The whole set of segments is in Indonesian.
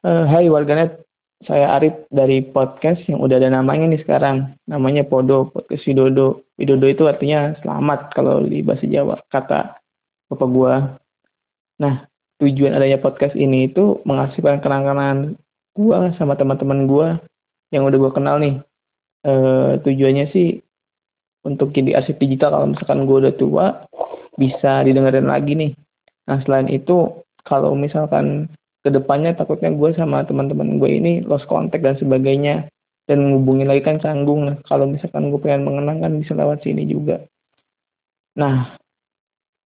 Uh, hai warganet, saya Arif dari podcast yang udah ada namanya nih sekarang. Namanya Podo, Podcast Widodo. Widodo itu artinya selamat kalau di bahasa Jawa, kata bapak gua. Nah, tujuan adanya podcast ini itu mengasihkan kenangan gua sama teman-teman gua yang udah gua kenal nih. Uh, tujuannya sih untuk jadi arsip digital kalau misalkan gua udah tua bisa didengerin lagi nih. Nah, selain itu kalau misalkan ke depannya takutnya gue sama teman-teman gue ini lost contact dan sebagainya. Dan ngubungin lagi kan canggung. Nah kalau misalkan gue pengen mengenang kan bisa lewat sini juga. Nah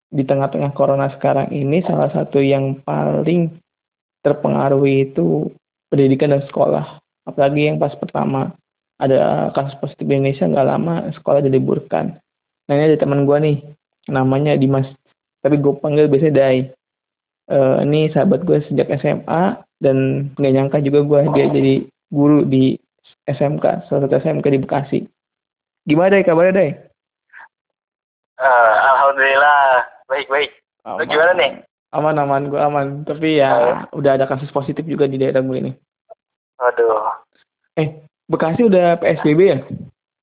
di tengah-tengah corona sekarang ini salah satu yang paling terpengaruhi itu pendidikan dan sekolah. Apalagi yang pas pertama. Ada kasus positif di Indonesia nggak lama sekolah diliburkan nah ini ada teman gue nih. Namanya Dimas. Tapi gue panggil biasanya Dai uh, ini sahabat gue sejak SMA dan nggak nyangka juga gue dia jadi guru di SMK salah satu SMK di Bekasi. Gimana deh kabarnya deh uh, alhamdulillah. Baik baik. Lu gimana nih? Aman aman. Gue aman. Tapi ya uh. udah ada kasus positif juga di daerah gue ini. Aduh eh Bekasi udah PSBB ya?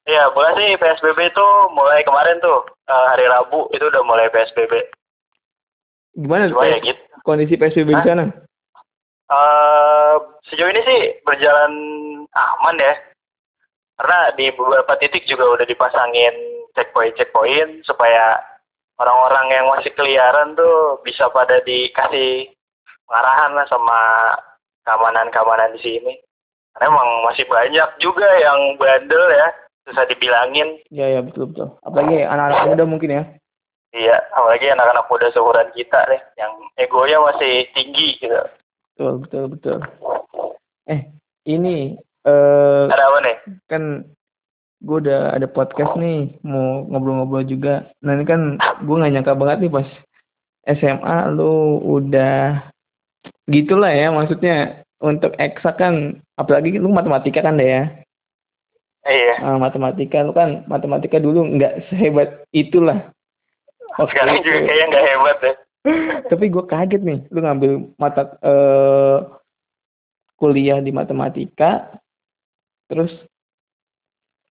Iya, Bekasi PSBB itu mulai kemarin tuh uh, hari Rabu itu udah mulai PSBB. Gimana Cuma ya gitu. Kondisi PSBB di sana? Uh, sejauh ini sih berjalan aman ya. Karena di beberapa titik juga udah dipasangin checkpoint-checkpoint supaya orang-orang yang masih keliaran tuh bisa pada dikasih pengarahan lah sama keamanan-keamanan di sini. Karena emang masih banyak juga yang bandel ya, susah dibilangin. Iya, ya betul betul. Apalagi anak-anak muda mungkin ya. Iya, apalagi anak-anak muda seumuran kita deh, yang egonya masih tinggi gitu. Betul, betul, betul. Eh, ini eh ada apa nih? Kan gue udah ada podcast nih, mau ngobrol-ngobrol juga. Nah ini kan gue nggak nyangka banget nih pas SMA lu udah gitulah ya, maksudnya untuk eksak kan, apalagi lu matematika kan deh ya. Iya. Uh, matematika lu kan matematika dulu nggak sehebat itulah sekarang juga kayaknya nggak hebat ya. Tapi gue kaget nih, lu ngambil mata uh, kuliah di matematika, terus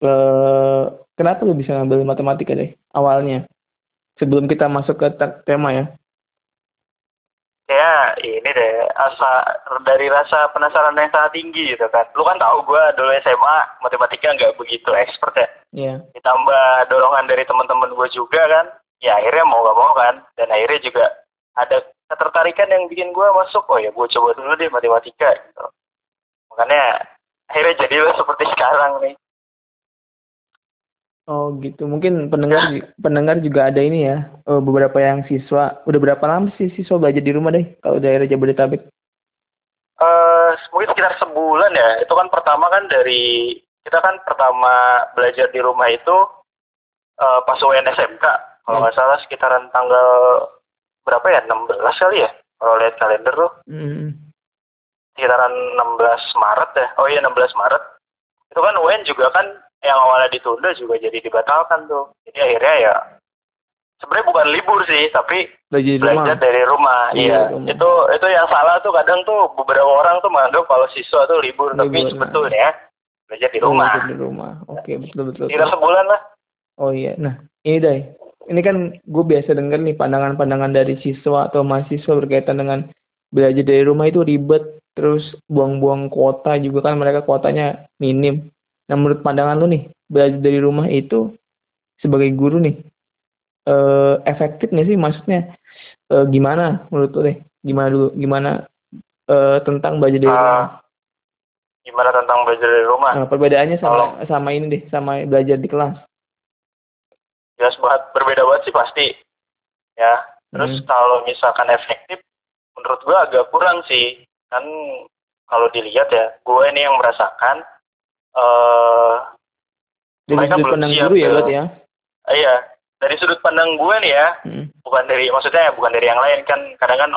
uh, kenapa lu bisa ngambil matematika deh awalnya? Sebelum kita masuk ke tema ya. Ya ini deh asa dari rasa penasaran yang sangat tinggi gitu kan. Lu kan tahu gue dulu SMA matematika nggak begitu expert ya. Iya. Yeah. Ditambah dorongan dari teman-teman gue juga kan ya akhirnya mau gak mau kan. Dan akhirnya juga ada ketertarikan yang bikin gue masuk. Oh ya gue coba dulu deh matematika gitu. Makanya akhirnya jadilah seperti sekarang nih. Oh gitu, mungkin pendengar pendengar juga ada ini ya, oh, beberapa yang siswa. Udah berapa lama sih siswa belajar di rumah deh kalau daerah Jabodetabek? Uh, mungkin sekitar sebulan ya. Itu kan pertama kan dari kita kan pertama belajar di rumah itu uh, pas UN SMK kalau nggak salah sekitaran tanggal berapa ya? 16 kali ya? Kalau lihat kalender tuh. Mm. sekitaran 16 Maret ya? Oh iya 16 Maret. Itu kan UN juga kan yang awalnya ditunda juga jadi dibatalkan tuh. Jadi akhirnya ya sebenarnya bukan libur sih tapi belajar, belajar rumah. dari rumah. Iya, iya rumah. itu itu yang salah tuh kadang tuh beberapa orang tuh menganggap kalau siswa tuh libur, libur tapi sebetulnya belajar di rumah. belajar di rumah. Oke betul betul sekitar sebulan lah oh iya nah ini deh ini kan gue biasa denger nih pandangan-pandangan dari siswa atau mahasiswa berkaitan dengan belajar dari rumah itu ribet, terus buang-buang kuota juga kan mereka kuotanya minim. Nah menurut pandangan lu nih, belajar dari rumah itu sebagai guru nih, eh, efektif nggak sih maksudnya? Eh, gimana menurut lu deh? Gimana dulu? Gimana eh, tentang belajar dari uh, rumah? Gimana tentang belajar dari rumah? Nah, perbedaannya sama sama ini deh, sama belajar di kelas jelas banget berbeda banget sih pasti ya terus hmm. kalau misalkan efektif menurut gue agak kurang sih kan kalau dilihat ya gue ini yang merasakan uh, dari mereka sudut pandang guru ya berarti ya iya dari sudut pandang gue nih ya hmm. bukan dari maksudnya ya bukan dari yang lain kan kadang kan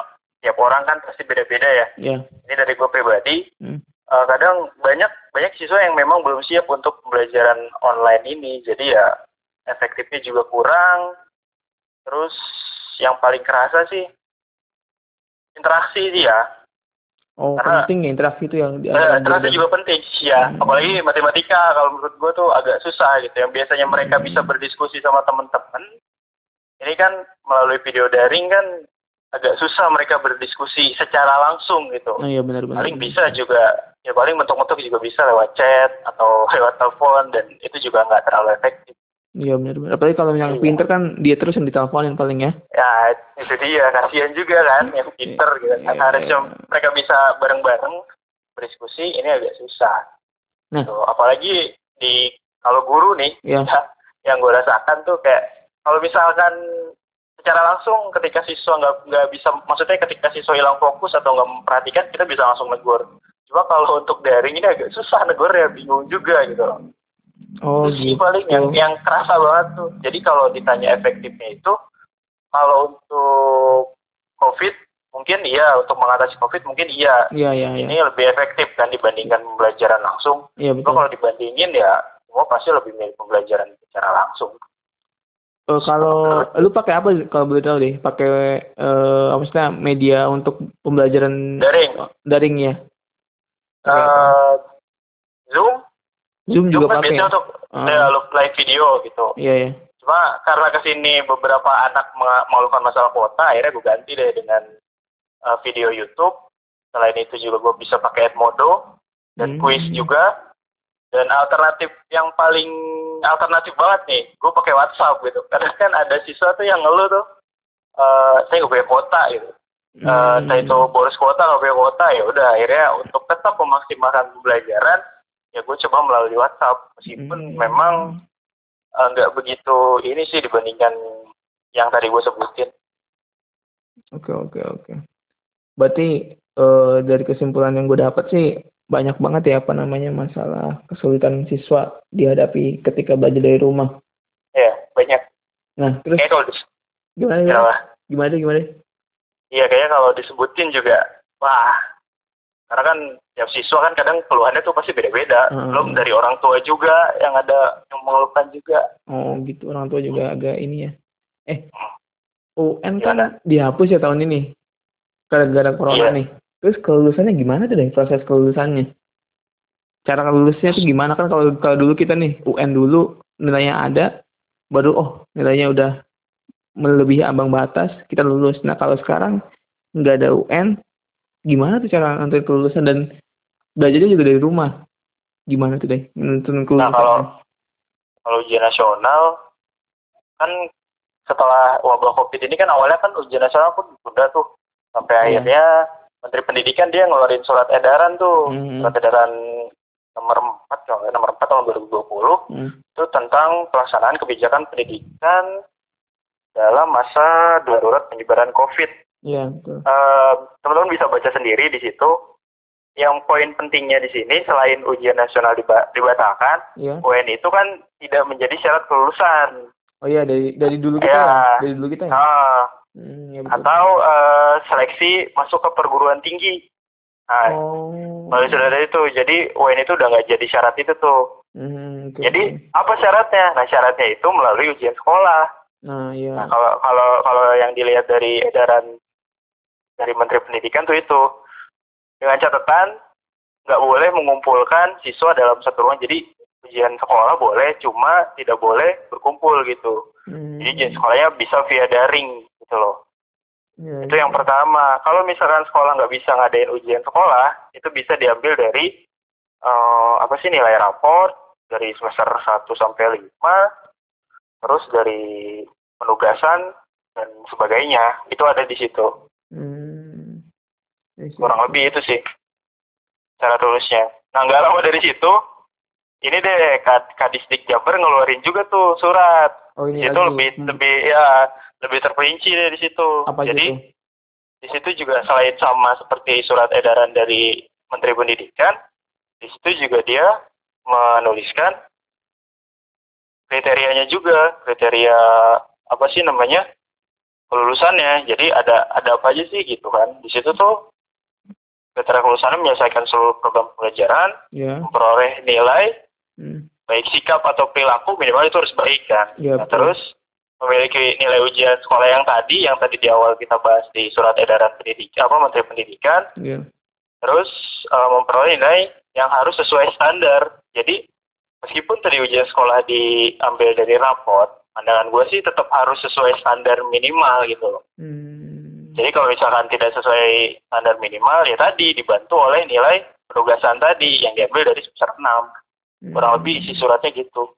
tiap orang kan pasti beda-beda ya yeah. ini dari gue pribadi hmm. uh, kadang banyak banyak siswa yang memang belum siap untuk pembelajaran online ini jadi ya efektifnya juga kurang terus yang paling kerasa sih interaksi sih ya Oh, Karena- penting ya interaksi itu yang Eh, interaksi juga penting sih ya. Hmm. Apalagi matematika kalau menurut gue tuh agak susah gitu. Yang biasanya mereka Hmm. bisa berdiskusi sama teman-teman, ini kan melalui video daring kan agak susah mereka berdiskusi secara langsung gitu. Oh iya benar-benar. Paling bisa juga, ya paling mentok-mentok juga bisa lewat chat atau lewat telepon dan itu juga nggak terlalu efektif. Iya benar-benar. Apalagi kalau yang Iya. pinter kan dia terus yang diteleponin paling ya. Ya itu dia, kasihan juga kan yang pinter gitu. Kan. Iya. Harusnya mereka bisa bareng-bareng berdiskusi, ini agak susah. Nah. Tuh, apalagi di kalau guru nih, Iya. yang gue rasakan tuh kayak kalau misalkan secara langsung ketika siswa nggak nggak bisa maksudnya ketika siswa hilang fokus atau nggak memperhatikan kita bisa langsung negur cuma kalau untuk daring ini agak susah negur ya bingung juga gitu loh Oh itu sih gitu. paling yang yang kerasa banget tuh jadi kalau ditanya efektifnya itu kalau untuk covid mungkin iya untuk mengatasi covid mungkin iya Iya iya iya. ini lebih efektif kan dibandingkan pembelajaran langsung Iya betul. kalau dibandingin ya semua pasti lebih milih pembelajaran secara langsung Eh, kalau lu pakai apa kalau boleh tahu deh? Pakai eh apa maksudnya media untuk pembelajaran daring daring ya? Eh, Zoom, Zoom Zoom juga kan pakai. biasanya untuk kayak lu live video gitu. Iya iya. Cuma karena ke sini beberapa anak mengeluhkan masalah kuota, akhirnya gue ganti deh dengan eh, video YouTube. Selain itu juga gue bisa pakai Edmodo dan Hmm. quiz juga. Dan alternatif yang paling alternatif banget nih, gue pakai WhatsApp gitu. Karena kan ada siswa tuh yang ngeluh tuh, eh saya nggak punya kuota gitu. Eh, Hmm. entah itu boros kuota nggak punya kuota ya udah akhirnya untuk tetap memaksimalkan pembelajaran ya gue coba melalui WhatsApp meskipun Hmm. memang eh, nggak begitu ini sih dibandingkan yang tadi gue sebutin Oke oke oke. Berarti eh, dari kesimpulan yang gue dapat sih banyak banget ya apa namanya masalah kesulitan siswa dihadapi ketika belajar dari rumah. ya banyak Nah terus kalau gimana ya, gimana? lah. Gimana gimana? iya kayaknya kalau disebutin juga wah karena kan tiap siswa kan kadang keluhannya tuh pasti beda-beda Hmm. belum dari orang tua juga yang ada yang mengeluhkan juga Oh gitu orang tua juga agak ini ya. Eh UN Gimana? kan dihapus ya tahun ini gara-gara corona Iya. nih. Terus kelulusannya gimana tuh deh proses kelulusannya? Cara lulusnya tuh gimana kan kalau kalau dulu kita nih UN dulu nilainya ada baru oh nilainya udah melebihi ambang batas kita lulus. Nah kalau sekarang nggak ada UN gimana tuh cara nanti kelulusan dan belajarnya juga dari rumah gimana tuh deh menentukan kelulusan? Nah, kalau kalau ujian nasional kan setelah wabah covid ini kan awalnya kan ujian nasional pun udah tuh sampai Iya. akhirnya Menteri Pendidikan dia ngeluarin surat edaran tuh Hmm. surat edaran nomor 4 kalau nomor 4 tahun 2020 Hmm. itu tentang pelaksanaan kebijakan pendidikan dalam masa darurat penyebaran covid Iya betul. Eh, teman-teman bisa baca sendiri di situ yang poin pentingnya di sini selain ujian nasional diba- dibatalkan Iya. UN itu kan tidak menjadi syarat kelulusan. Oh iya dari dari dulu kita Ya. ya? dari dulu kita ya. Nah, Hmm, ya betul. atau eh, seleksi masuk ke perguruan tinggi. Nah, oh. melalui sudah ada itu. Jadi UN itu udah nggak jadi syarat itu tuh. Hmm, oke, Jadi apa syaratnya? Nah, syaratnya itu melalui ujian sekolah. Nah, iya. Nah, kalau kalau kalau yang dilihat dari edaran dari Menteri Pendidikan tuh itu dengan catatan nggak boleh mengumpulkan siswa dalam satu ruang. Jadi ujian sekolah boleh, cuma tidak boleh berkumpul gitu. Hmm. Jadi ujian sekolahnya bisa via daring gitu loh. Iya, Itu yang pertama. Kalau misalkan sekolah nggak bisa ngadain ujian sekolah, itu bisa diambil dari eh, apa sih nilai raport dari semester 1 sampai 5, terus dari penugasan dan sebagainya. Itu ada di situ. Kurang lebih itu sih cara tulisnya. Nah, nggak lama dari situ, ini deh Kad- Kadisdik Jabar ngeluarin juga tuh surat. Oh, ini Itu lebih Hmm. lebih ya lebih terperinci deh di situ. apa Jadi gitu? di situ juga selain sama seperti surat edaran dari Menteri Pendidikan, di situ juga dia menuliskan kriterianya juga, kriteria apa sih namanya kelulusannya. Jadi ada ada apa aja sih gitu kan? Di situ tuh kriteria kelulusannya menyelesaikan seluruh program pelajaran, Ya. memperoleh nilai, Hmm. baik sikap atau perilaku minimal itu harus baik kan. Ya, Nah, terus memiliki nilai ujian sekolah yang tadi, yang tadi di awal kita bahas di surat edaran pendidikan, apa Menteri Pendidikan, Ya. terus uh, memperoleh nilai yang harus sesuai standar. Jadi meskipun tadi ujian sekolah diambil dari raport, pandangan gue sih tetap harus sesuai standar minimal gitu loh. Hmm. Jadi kalau misalkan tidak sesuai standar minimal, ya tadi dibantu oleh nilai penugasan tadi yang diambil dari semester 6. Hmm. Kurang lebih isi suratnya gitu.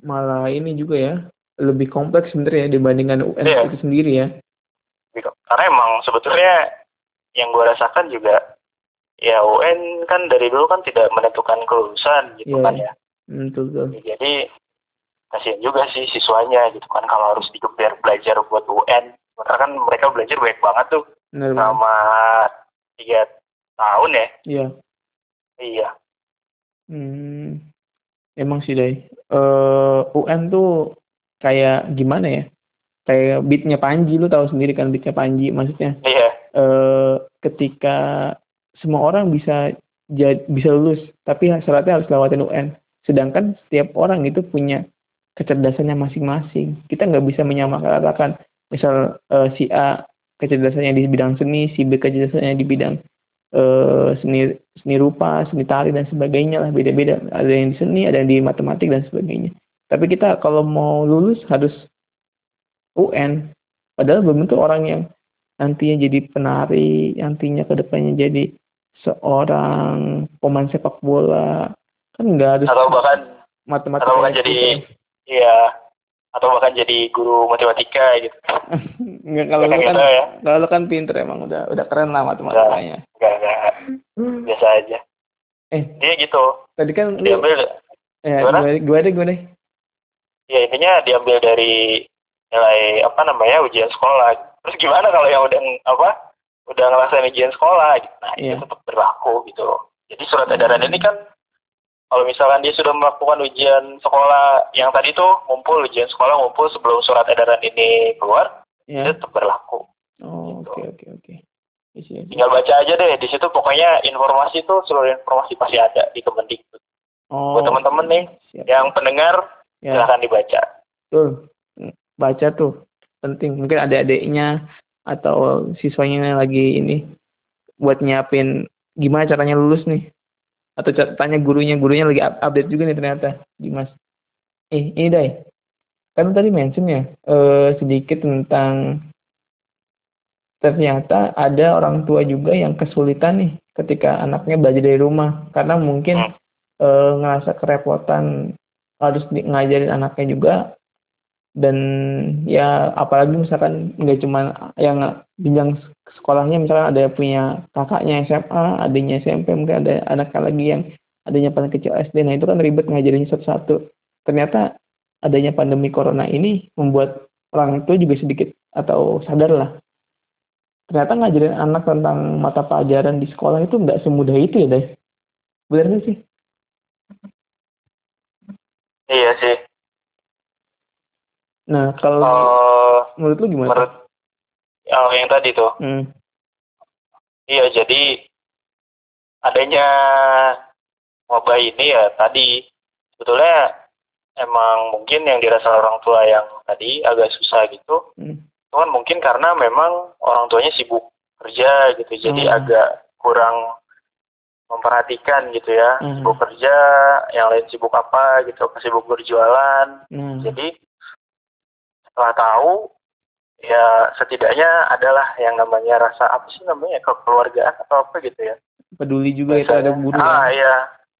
Malah ini juga ya, lebih kompleks sebenarnya dibandingkan UN yeah. itu sendiri ya. Karena emang sebetulnya yang gue rasakan juga ya UN kan dari dulu kan tidak menentukan kelulusan gitu yeah. kan ya. Hmm, betul, betul. Jadi kasihan juga sih siswanya gitu kan kalau harus digeber belajar buat UN. Karena kan mereka belajar banyak banget tuh Benar, selama tiga tahun ya. Iya. Iya. Hmm. Emang sih deh. Uh, UN tuh kayak gimana ya? Kayak beatnya Panji lu tahu sendiri kan beatnya Panji maksudnya. Iya. Uh, ketika semua orang bisa jad, bisa lulus, tapi syaratnya harus lewatin UN. Sedangkan setiap orang itu punya kecerdasannya masing-masing. Kita nggak bisa menyamakan misal uh, si A kecerdasannya di bidang seni, si B kecerdasannya di bidang uh, seni seni rupa, seni tari dan sebagainya lah beda-beda. Ada yang di seni, ada yang di matematik dan sebagainya. Tapi kita kalau mau lulus harus UN. Padahal belum tentu orang yang nantinya jadi penari, nantinya ke depannya jadi seorang pemain sepak bola kan nggak harus atau bahkan matematika atau bahkan jadi iya atau bahkan jadi guru matematika gitu. Nggak kalau kan gitu ya. kalau kan pinter emang udah udah keren lah matematikanya. Nggak nggak biasa aja. Eh. Dia gitu. Tadi kan diambil ya, gimana? gue deh gue deh ya intinya diambil dari nilai apa namanya ujian sekolah. Terus gimana kalau yang udah apa udah ngerasain ujian sekolah? Gitu. nah yeah. itu iya. tetap berlaku gitu. Jadi surat edaran ini kan kalau misalkan dia sudah melakukan ujian sekolah yang tadi tuh ngumpul ujian sekolah ngumpul sebelum surat edaran ini keluar yeah. itu tetap berlaku. Oh oke oke oke. Tinggal baca aja deh di situ pokoknya informasi tuh seluruh informasi pasti ada di Kemendikbud. Oh, buat teman-teman nih siap. yang pendengar ya. silahkan dibaca. Tuh baca tuh penting. Mungkin ada adiknya atau siswanya lagi ini buat nyiapin gimana caranya lulus nih atau tanya gurunya gurunya lagi update juga nih ternyata Dimas. Eh ini deh kan tadi mention ya eh, sedikit tentang ternyata ada orang tua juga yang kesulitan nih ketika anaknya belajar dari rumah. Karena mungkin hmm. eh, ngerasa kerepotan harus ngajarin anaknya juga. Dan ya apalagi misalkan nggak cuma yang jenjang sekolahnya misalkan ada yang punya kakaknya SMA, adanya SMP, mungkin ada anak lagi yang adanya paling kecil SD. Nah itu kan ribet ngajarinnya satu-satu. Ternyata adanya pandemi corona ini membuat orang itu juga sedikit atau sadar lah. Ternyata ngajarin anak tentang mata pelajaran di sekolah itu nggak semudah itu ya, deh. Benar sih? Iya sih Nah, kalau uh, menurut lu gimana? Menurut yang, yang tadi tuh. Hmm. Iya, jadi adanya wabah ini ya tadi sebetulnya emang mungkin yang dirasa orang tua yang tadi agak susah gitu. Hmm. Cuman mungkin karena memang orang tuanya sibuk kerja gitu, jadi hmm. agak kurang memperhatikan gitu ya, hmm. sibuk kerja, yang lain sibuk apa gitu, sibuk berjualan. Hmm. Jadi setelah tahu ya setidaknya adalah yang namanya rasa apa sih namanya kekeluargaan atau apa gitu ya. Peduli juga itu ada guru ah ya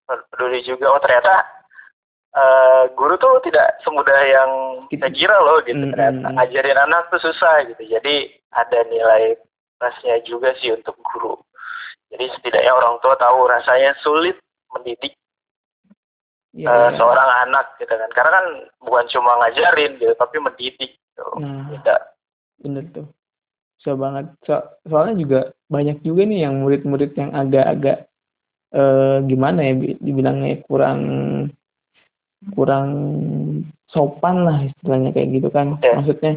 peduli juga. Oh ternyata uh, guru tuh tidak semudah yang kita kira loh gitu. Mm -hmm. ternyata ngajarin anak tuh susah gitu. Jadi ada nilai plusnya juga sih untuk guru. Jadi setidaknya orang tua tahu rasanya sulit mendidik ya, uh, ya. seorang anak gitu kan. Karena kan bukan cuma ngajarin gitu tapi mendidik gitu. Nah, tidak bener tuh so banget so, soalnya juga banyak juga nih yang murid-murid yang agak-agak uh, gimana ya dibilangnya kurang kurang sopan lah istilahnya kayak gitu kan yeah. maksudnya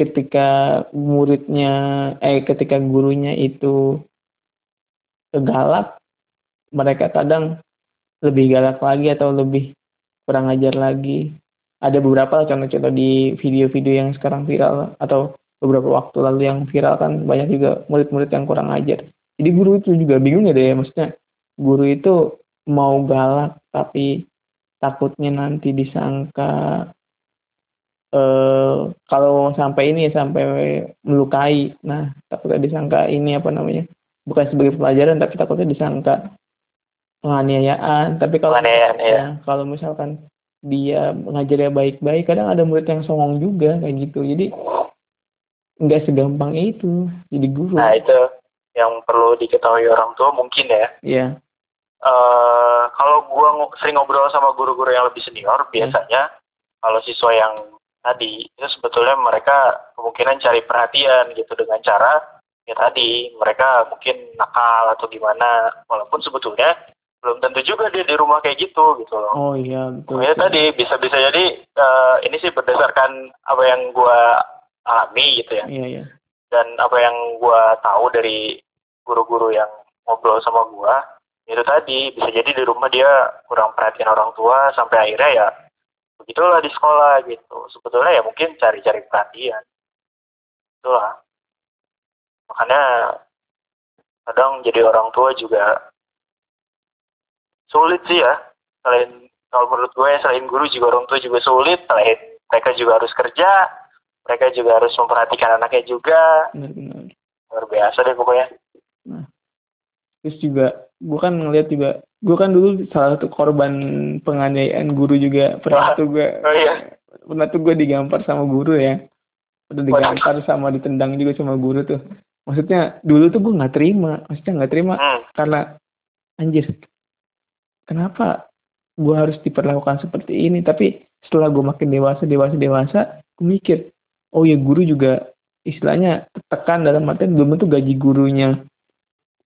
ketika muridnya eh ketika gurunya itu galak mereka kadang lebih galak lagi atau lebih kurang ajar lagi. Ada beberapa contoh-contoh di video-video yang sekarang viral atau beberapa waktu lalu yang viral kan banyak juga murid-murid yang kurang ajar. jadi guru itu juga bingung ya deh maksudnya guru itu mau galak tapi takutnya nanti disangka eh kalau sampai ini ya sampai melukai nah takutnya disangka ini apa namanya bukan sebagai pelajaran tapi takutnya disangka penganiayaan tapi kalau Penganiayaan, iya. ya, kalau misalkan dia ngajarnya baik-baik kadang ada murid yang songong juga kayak gitu jadi nggak segampang itu jadi guru Nah itu yang perlu diketahui orang tua mungkin ya. Iya. eh kalau gua sering ngobrol sama guru-guru yang lebih senior, Hmm. biasanya kalau siswa yang tadi itu sebetulnya mereka kemungkinan cari perhatian gitu dengan cara ya tadi mereka mungkin nakal atau gimana, walaupun sebetulnya belum tentu juga dia di rumah kayak gitu gitu loh. oh iya betul, Ya tadi bisa bisa jadi eh, ini sih berdasarkan apa yang gua alami gitu ya. Iya iya. Dan apa yang gua tahu dari guru-guru yang ngobrol sama gua itu tadi bisa jadi di rumah dia kurang perhatian orang tua sampai akhirnya ya begitulah di sekolah gitu. Sebetulnya ya mungkin cari-cari perhatian. Itulah. Makanya kadang jadi orang tua juga sulit sih ya. Selain kalau menurut gue selain guru juga orang tua juga sulit. Selain mereka juga harus kerja mereka juga harus memperhatikan anaknya juga. Benar-benar. Luar biasa deh pokoknya. Terus juga gue kan ngeliat juga gue kan dulu salah satu korban penganiayaan guru juga. Pernah Wah. tuh gue Oh, iya. pernah tuh gue digampar sama guru ya. Udah digampar sama ditendang juga sama guru tuh. Maksudnya dulu tuh gue nggak terima maksudnya nggak terima hmm. karena anjir kenapa gue harus diperlakukan seperti ini? Tapi setelah gue makin dewasa dewasa dewasa gue mikir oh ya guru juga istilahnya tekan dalam artian belum tentu gaji gurunya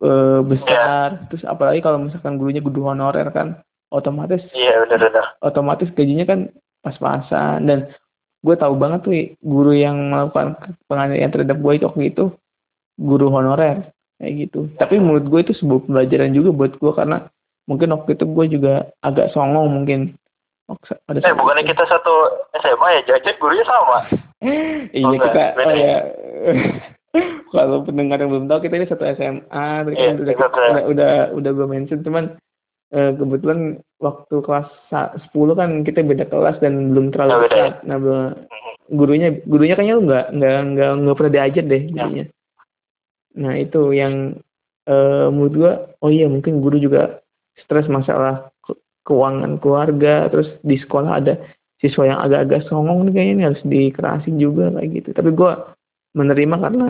eh, besar. Terus apalagi kalau misalkan gurunya guru honorer kan otomatis iya benar-benar otomatis gajinya kan pas-pasan. Dan gue tahu banget tuh guru yang melakukan penganiayaan terhadap gue itu waktu itu guru honorer kayak gitu. Tapi menurut gue itu sebuah pembelajaran juga buat gue karena mungkin waktu itu gue juga agak songong mungkin. Pada eh bukannya itu. kita satu SMA ya jajan gurunya sama iya Oh, kita oh ya? ya kalau pendengar yang belum tahu kita ini satu SMA tapi Iya, kan udah, satu udah udah udah gue mention cuman eh, kebetulan waktu kelas sa- 10 kan kita beda kelas dan belum terlalu Oh, beda ya? dekat nah be- gurunya gurunya kayaknya lu nggak nggak nggak nggak pernah diajar deh Ya. gurunya nah itu yang eh, menurut gua oh iya mungkin guru juga stres masalah ke- keuangan keluarga terus di sekolah ada siswa yang agak-agak songong nih kayaknya ini harus dikerasin juga kayak gitu. Tapi gua menerima karena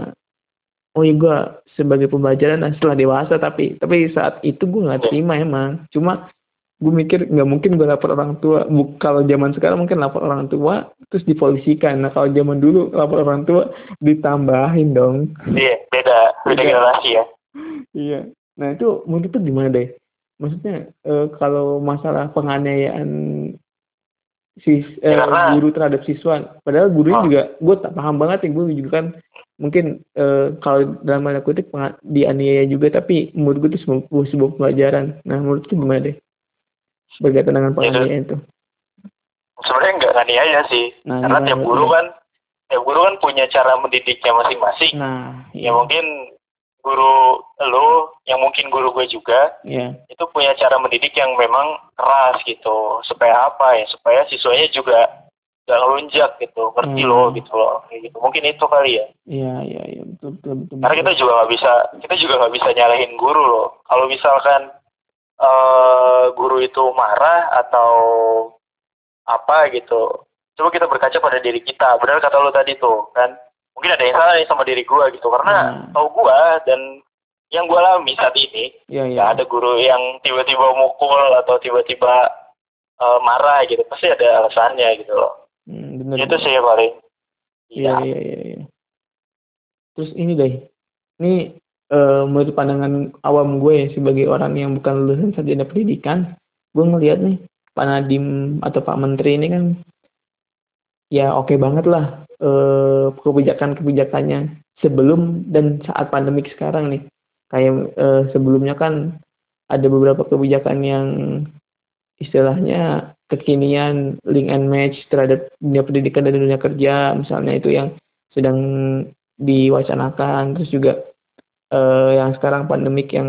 oh iya gua sebagai pembelajaran dan setelah dewasa tapi tapi saat itu gua nggak terima emang. Cuma gue mikir nggak mungkin gue lapor orang tua. Kalau zaman sekarang mungkin lapor orang tua terus dipolisikan. Nah kalau zaman dulu lapor orang tua ditambahin dong. Iya beda beda Beda. generasi ya. Iya. Nah itu menurut tuh gimana deh? Maksudnya eh, kalau masalah penganiayaan sis eh, Ya, karena- guru terhadap siswa. Padahal gurunya Oh. juga gue tak paham banget ya gue juga kan mungkin eh, kalau dalam tanda kutip dianiaya juga tapi menurut gue itu sebuah, sebuah pelajaran. Nah menurut tuh gimana deh? Berkaitan dengan penganiayaan itu. sebenarnya nggak nganiaya sih. Nah, karena gimana tiap guru kan tiap guru kan punya cara mendidiknya masing-masing. Nah ya mungkin guru lo yang mungkin guru gue juga ya itu punya cara mendidik yang memang keras gitu. Supaya apa ya? Supaya siswanya juga gak ngelunjak gitu ngerti Hmm. loh gitu loh. Kayak gitu. Mungkin itu kali ya. Iya iya iya. Betul betul betul, karena kita juga nggak bisa kita juga nggak bisa nyalahin guru loh. Kalau misalkan eh guru itu marah atau apa gitu coba kita berkaca pada diri kita. Benar kata lo tadi tuh kan mungkin ada yang salah nih sama diri gua gitu. Karena Hmm. tahu gua dan yang gua alami saat ini iya nggak ada guru yang tiba-tiba mukul atau tiba-tiba eh, marah gitu. Pasti ada alasannya gitu loh. Hmm, bener, itu sih paling Iya, iya, iya, iya. Terus ini deh, ini eh, menurut pandangan awam gue ya, sebagai orang yang bukan lulusan sarjana pendidikan, gue ngelihat nih Pak Nadiem atau Pak Menteri ini kan ya oke banget lah eh, kebijakan-kebijakannya sebelum dan saat pandemik sekarang nih. Kayak eh, sebelumnya kan ada beberapa kebijakan yang istilahnya kekinian link and match terhadap dunia pendidikan dan dunia kerja misalnya itu yang sedang diwacanakan terus juga eh, yang sekarang pandemik yang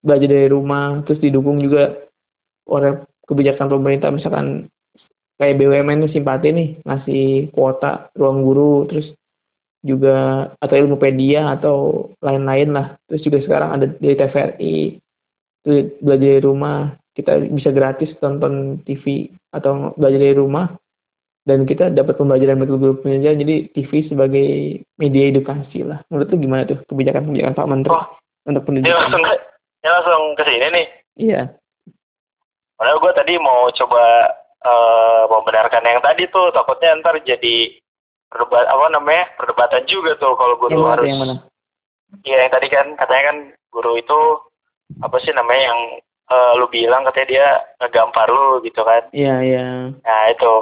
belajar dari rumah terus didukung juga oleh kebijakan pemerintah misalkan kayak BUMN simpati nih ngasih kuota ruang guru terus juga atau ilmupedia atau lain-lain lah. Terus juga sekarang ada dari TVRI itu belajar dari rumah. Kita bisa gratis tonton TV atau belajar dari rumah. Dan kita dapat pembelajaran betul-betul jadi TV sebagai media edukasi lah. Menurut lu gimana tuh kebijakan-kebijakan Pak Menteri Oh, untuk pendidikan? langsung ke, ini langsung ke sini nih. iya. Padahal gue tadi mau coba eh, membenarkan yang tadi tuh, takutnya ntar jadi perdebat apa namanya perdebatan juga tuh kalau guru harus. yang mana Iya yang tadi kan katanya kan guru itu apa sih namanya yang eh, lu bilang katanya dia ngegampar lu gitu kan. iya iya Nah itu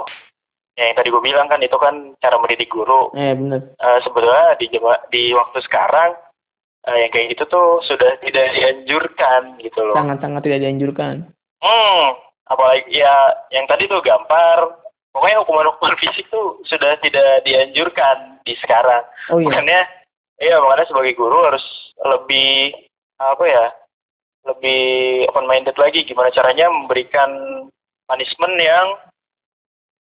yang tadi gue bilang kan itu kan cara mendidik guru. eh bener Eh, sebetulnya di di waktu sekarang eh, yang kayak gitu tuh sudah tidak dianjurkan gitu loh. sangat-sangat tidak dianjurkan Hmm, apalagi ya yang tadi tuh gampar. Pokoknya hukuman-hukuman fisik tuh sudah tidak dianjurkan di sekarang. oh iya Makanya, iya makanya sebagai guru harus lebih apa ya, lebih open minded lagi gimana caranya memberikan punishment yang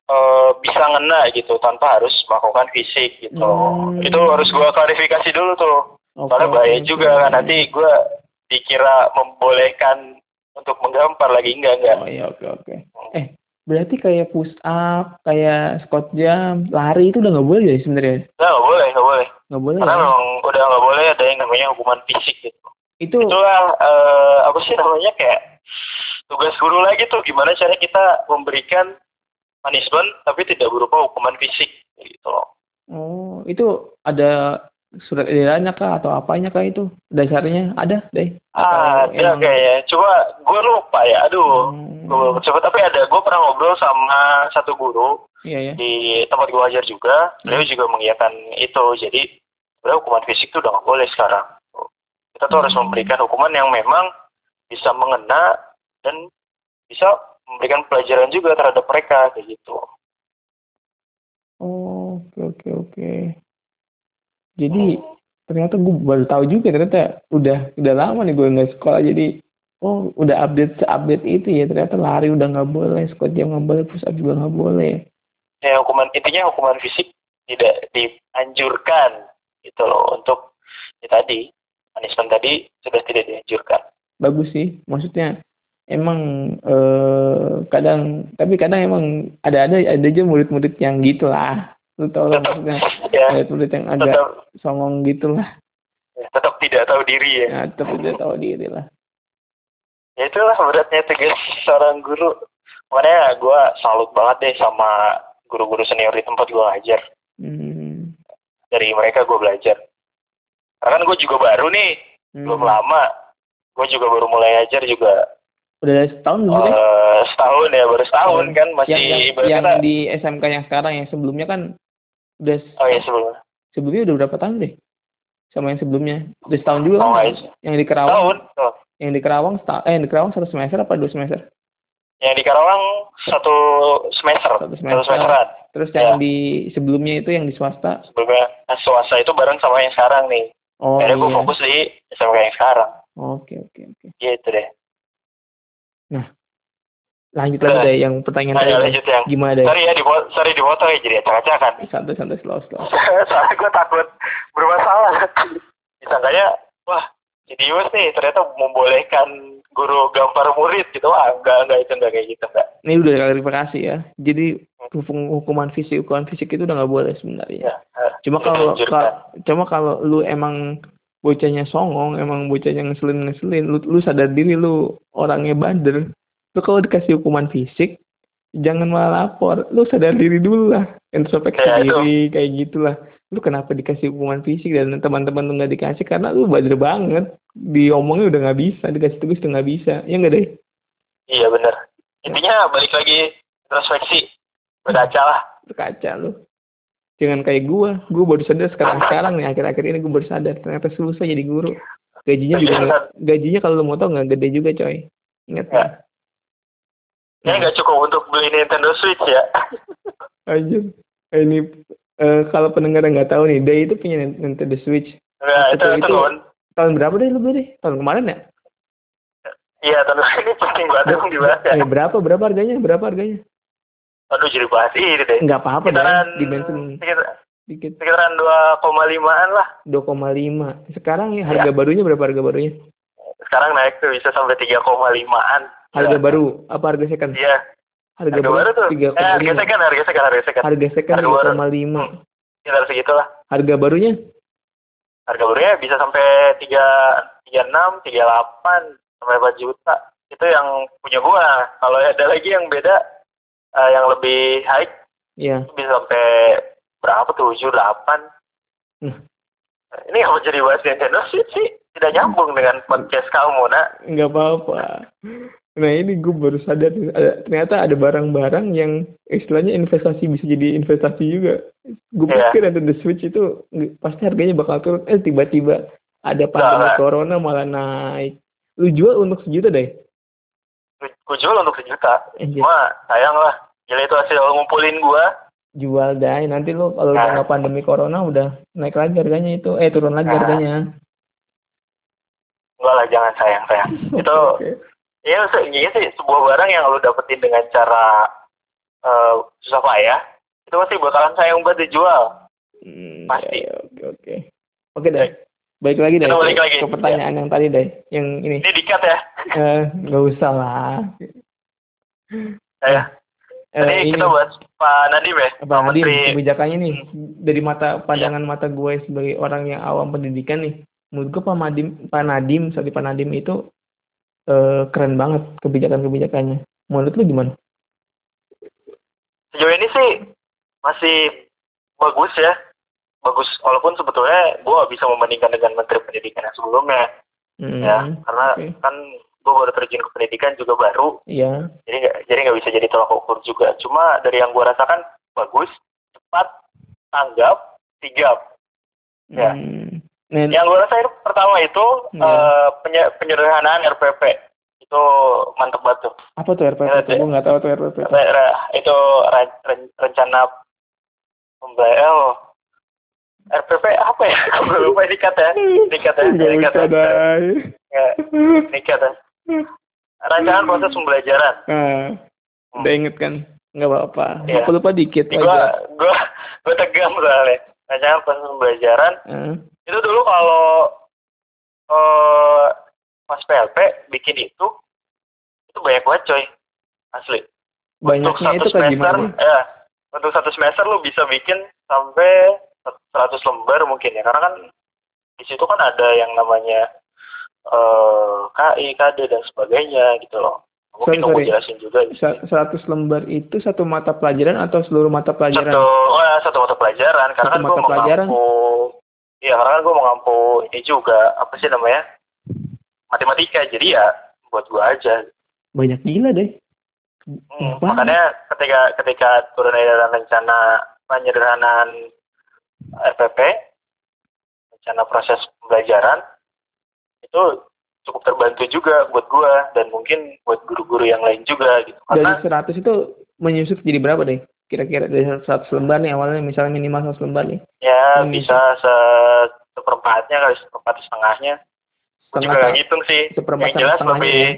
eh, bisa ngena gitu tanpa harus melakukan fisik gitu. Hmm. Itu harus gua klarifikasi dulu tuh. Oke, Soalnya bahaya juga kan nanti gua dikira membolehkan untuk menggampar lagi enggak enggak. Oh iya oke oke. Eh berarti kayak push up, kayak squat jam, lari itu udah nggak boleh ya sebenarnya? Nah, nggak boleh, nggak boleh. Nggak boleh. Karena ya? memang udah nggak boleh ada yang namanya hukuman fisik gitu. Itu Itulah eh, apa sih namanya kayak tugas guru lagi tuh gimana cara kita memberikan punishment tapi tidak berupa hukuman fisik gitu loh. oh itu ada surat edarannya kah atau apanya kah itu dasarnya ada deh? Ah, ada kayaknya. Coba gue lupa ya. Aduh. Hmm, Gue coba tapi ada. Gue pernah ngobrol sama satu guru iya ya. di tempat gue ajar juga. Beliau juga mengiyakan itu. Jadi sebenarnya hukuman fisik itu udah nggak boleh sekarang. Kita tuh harus Hmm. memberikan hukuman yang memang bisa mengena dan bisa memberikan pelajaran juga terhadap mereka kayak gitu. Oh oke oke. Jadi ternyata gue baru tahu juga ternyata udah udah lama nih gue nggak sekolah. Jadi oh udah update update itu ya ternyata lari udah nggak boleh squat jam nggak boleh push up juga nggak boleh. Ya hukuman intinya hukuman fisik tidak dianjurkan gitu loh. Untuk ya tadi punishment tadi sudah tidak dianjurkan. bagus sih maksudnya emang eh, kadang tapi kadang emang ada ada ada aja murid-murid yang gitulah lu tau lah Tetap maksudnya. Ya. Murid-murid yang agak tetap. songong gitulah. Ya, tetap tidak tahu diri ya. ya tapi dia tahu diri lah. Ya itulah beratnya tugas seorang guru. Makanya gue salut banget deh sama guru-guru senior di tempat gue ngajar. Hmm. dari mereka gue belajar. Karena kan gue juga baru nih. Hmm. belum lama. Gue juga baru mulai ngajar juga. Udah setahun belum eh, setahun ya baru setahun kan masih yang, yang, yang kata- di SMK yang sekarang yang sebelumnya kan udah oh iya sebelum sebelumnya udah berapa tahun deh? Sama yang sebelumnya. Udah setahun juga oh kan iya. Yang di Kerawang? Tahun Oh. yang di Kerawang eh yang di Kerawang satu semester apa dua semester? Yang di Karawang satu semester. Satu satu semester. semesteran. Terus yang Ya. di sebelumnya itu yang di swasta? Sebelumnya nah, swasta itu bareng sama yang sekarang nih. Oh akhirnya gue iya. fokus di SMK yang sekarang. Oke oke oke. Gitu deh lanjut lagi deh yang pertanyaan tadi. lanjut yang gimana deh? Sorry ya di sorry dipotong ya jadi acak-acakan santai santai slow slow. Soalnya gue takut bermasalah. Disangkanya wah serius nih ternyata membolehkan guru gampar murid gitu. Wah enggak enggak itu enggak kayak gitu enggak. Ini udah klarifikasi ya. Jadi hukum- hukuman fisik hukuman fisik itu udah nggak boleh sebenarnya. Ya eh, cuma kalau dianjurkan. ka- cuma kalau lu emang bocahnya songong emang bocahnya ngeselin ngeselin lu, lu sadar diri lu orangnya bander lu kalau dikasih hukuman fisik jangan malah lapor. Lu sadar diri dulu lah. Introspeksi Ya, itu. diri kayak gitulah. Lu kenapa dikasih hukuman fisik dan teman-teman lu nggak dikasih? Karena lu bader banget. Diomongnya udah nggak bisa dikasih tugas udah nggak bisa. Ya nggak deh? Iya benar intinya balik lagi introspeksi. Berkaca lah. Berkaca lu. Jangan kayak gua. Gua baru sadar sekarang. Sekarang nih akhir-akhir ini gua baru sadar. Ternyata susah jadi guru. Gajinya juga Iya, gajinya kalau lu mau tau nggak gede juga coy. Ingat ya ini nggak cukup untuk beli Nintendo Switch ya aja ini eh, kalau pendengar nggak tahu nih Day itu punya Nintendo Switch nah, itu Itu- itu tahun berapa deh lu beli? Tahun kemarin ya? Iya, tahun ini penting banget dong dibahas ya. Eh, berapa berapa harganya? Berapa harganya? Aduh, jadi bahas ini deh. Enggak apa-apa deh. Sekitaran, Di bensin sekitar, dikit. sekitaran 2,5an lah. 2,5. Sekarang ya harga Iya. barunya berapa harga barunya? Sekarang naik tuh bisa sampai 3,5an. Harga Iya. baru apa harga second? Iya, Harga, harga baru tuh. tiga Eh, harga second, harga second, harga second. Harga second Harga baru. 3,5. Sekitar segitulah. Harga barunya Harga barunya bisa sampai 3, 36, 38, sampai 4 juta. Itu yang punya gua. Kalau ada lagi yang beda, eh, yang lebih high, ya. itu bisa sampai berapa tuh, 7, 8. Hmm. Ini kalau jadi bahas Switch sih tidak nyambung dengan podcast kamu, nak. Enggak apa-apa. Nah ini gue baru sadar ada, ternyata ada barang-barang yang istilahnya investasi bisa jadi investasi juga. Gue Iya. pikir Nintendo Switch itu pasti harganya bakal turun. Eh tiba-tiba ada pandemi Nggak. corona malah naik. Lu jual untuk sejuta deh. Gue jual untuk sejuta. Anjir. Cuma sayang lah. Gila itu hasil ngumpulin gua. Jual deh. Nanti lu kalau Nah. udah nggak pandemi corona udah naik lagi harganya itu. Eh turun lagi Nah. harganya. Enggak lah, jangan sayang, sayang. itu Oke. Ya, ini sih sebuah barang yang lu dapetin dengan cara eh, susah payah, itu pasti bakalan sayang buat dijual. Hmm, Pasti. ya, ya, oke oke. Oke deh. Baik lagi deh. Balik ke- lagi. Ke pertanyaan yang tadi deh. Yang ini. Ini dikat ya. Eh, nggak usah lah. Ya. Eh, Tadi ini kita bahas Pak Nadiem ya, Pak Nadiem, Menteri. kebijakannya nih dari mata Iya. pandangan mata gue sebagai orang yang awam pendidikan nih, menurut gue Pak Nadiem, Pak Nadiem, sorry Pak Nadiem itu eh, keren banget kebijakan-kebijakannya. Menurut lu gimana? Sejauh ini sih masih bagus ya. Bagus, walaupun sebetulnya gue bisa membandingkan dengan Menteri Pendidikan yang sebelumnya. Hmm, ya, karena oke. kan gue baru terjun ke pendidikan juga baru. Iya. jadi nggak jadi nggak bisa jadi tolak ukur juga cuma dari yang gue rasakan bagus cepat tanggap sigap Ya. Hmm. Yang gue rasain pertama itu Ya. eh, penye- penyederhanaan RPP itu mantep banget tuh apa tuh RPP? Ya, tuh? Gue nggak tahu tuh RPP. itu re- rencana pembayar oh, RPP apa ya gue lupa ya dikat ya usah ya. Ya, ya rancangan proses pembelajaran Nah, udah inget kan? Nggak apa-apa. Iya. Lupa lupa dikit gue aja. gue gue tegang soalnya rancangan proses pembelajaran Ah, itu dulu kalau eh pas PLP bikin itu itu banyak banget coy asli untuk banyaknya satu itu kan semester gimana? ya untuk satu semester lu bisa bikin sampai 100 lembar mungkin ya karena kan di situ kan ada yang namanya eh KI, KD dan sebagainya gitu loh mungkin Sorry, aku sorry. jelasin juga. Sa- 100 lembar itu satu mata pelajaran atau seluruh mata pelajaran? satu oh ya, satu mata pelajaran karena Satu kan gue mata mau pelajaran? ngampu iya karena kan gue mau ngampu ini juga apa sih namanya matematika jadi ya buat gue aja Banyak gila deh. Hmm, makanya ketika ketika turun edaran rencana penyederhanaan RPP rencana proses pembelajaran itu cukup terbantu juga buat gua dan mungkin buat guru-guru yang lain juga gitu Dari karena 100 itu menyusut jadi berapa deh? Kira-kira dari 100 lembar nih awalnya misalnya minimal 100 lembar nih. ya Hmm. bisa se seperempatnya kali seperempat setengahnya juga Setengah ta- ngitung sih seperempat yang jelas lebih ya.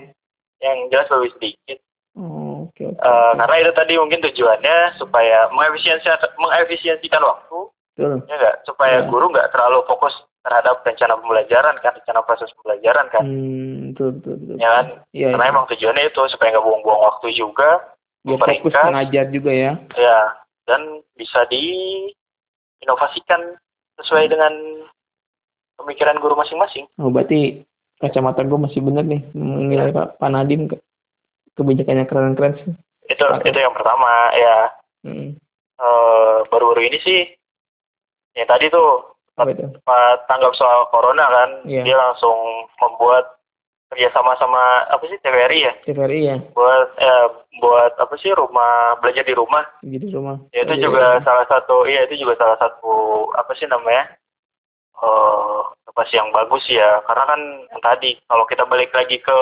yang jelas lebih sedikit Oh, oke oke. Eh, karena itu tadi mungkin tujuannya supaya mengefisiensikan mengefisiensikan waktu Betul. ya nggak supaya Ya. guru nggak terlalu fokus terhadap rencana pembelajaran kan rencana proses pembelajaran kan Hmm, betul betul betul. ya kan Iya. karena iya. emang tujuannya itu supaya nggak buang-buang waktu juga Biar fokus mengajar juga ya. ya dan bisa diinovasikan sesuai dengan pemikiran guru masing-masing Oh, berarti kacamata gue masih bener nih menilai Pak, Pak Nadiem ke kebijakannya keren-keren sih. itu itu yang pertama ya Hmm. eh, baru-baru ini sih yang tadi tuh tanggap soal corona kan Iya. dia langsung membuat kerjasama sama apa sih TVRI ya? TVRI ya, buat eh, buat apa sih rumah belajar di rumah. Gitu rumah. ya itu Belajar juga rumah. salah satu iya itu juga salah satu apa sih namanya eh inovasi yang bagus ya. Karena kan yang tadi kalau kita balik lagi ke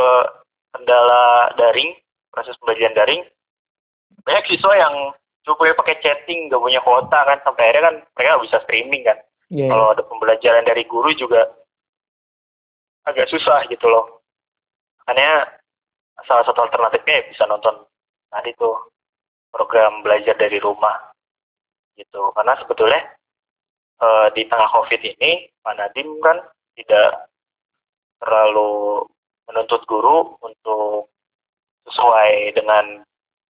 kendala daring proses pembelajaran daring banyak siswa yang cuma boleh pakai chatting nggak punya kuota kan. Sampai akhirnya kan mereka bisa streaming kan Iya. kalau ada pembelajaran dari guru juga agak susah gitu loh. Makanya salah satu alternatifnya ya bisa nonton tadi tuh program belajar dari rumah gitu. Karena sebetulnya eh, di tengah COVID ini Pak Nadim kan tidak terlalu menuntut guru untuk sesuai dengan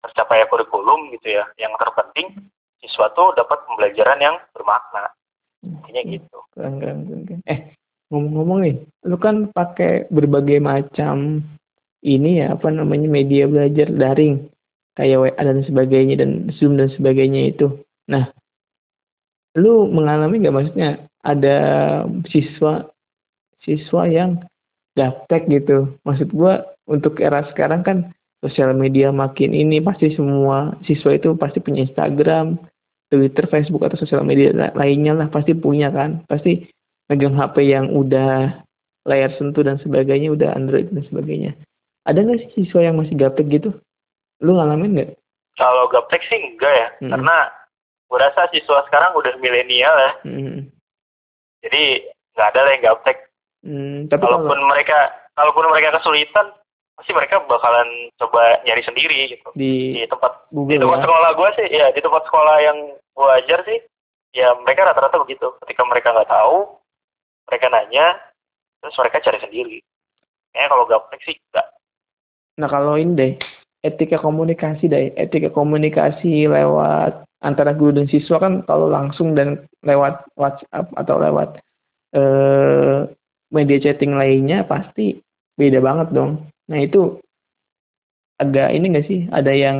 tercapai kurikulum gitu ya. Yang terpenting siswa tuh dapat pembelajaran yang bermakna. Intinya gitu. Keren, keren, keren, keren. Eh, ngomong-ngomong nih, lu kan pakai berbagai macam ini ya, apa namanya, media belajar daring. Kayak WA dan sebagainya, dan Zoom dan sebagainya itu. Nah, lu mengalami nggak maksudnya ada siswa siswa yang gaptek gitu. Maksud gua untuk era sekarang kan sosial media makin ini pasti semua siswa itu pasti punya Instagram, Twitter, Facebook atau sosial media lainnya lah pasti punya kan. Pasti megang HP yang udah layar sentuh dan sebagainya, udah Android dan sebagainya. Ada nggak sih siswa yang masih gaptek gitu? Lu ngalamin nggak? Kalau gaptek sih enggak ya, Hmm. karena gue rasa siswa sekarang udah milenial ya, Hmm. jadi nggak ada lah yang gaptek. Hmm, tapi kalau Kalaupun mereka, kalaupun mereka kesulitan, pasti mereka bakalan coba nyari sendiri gitu. di Di tempat di Google tempat ya. sekolah gue sih, ya di tempat sekolah yang gue ajar sih, ya mereka rata-rata begitu. Ketika mereka nggak tahu, mereka nanya, terus mereka cari sendiri. Kayaknya kalau gaptek sih enggak. Nah kalau ini deh, etika komunikasi deh, etika komunikasi lewat antara guru dan siswa kan kalau langsung dan lewat WhatsApp atau lewat eh, media chatting lainnya pasti beda banget dong. Nah itu agak ini nggak sih? Ada yang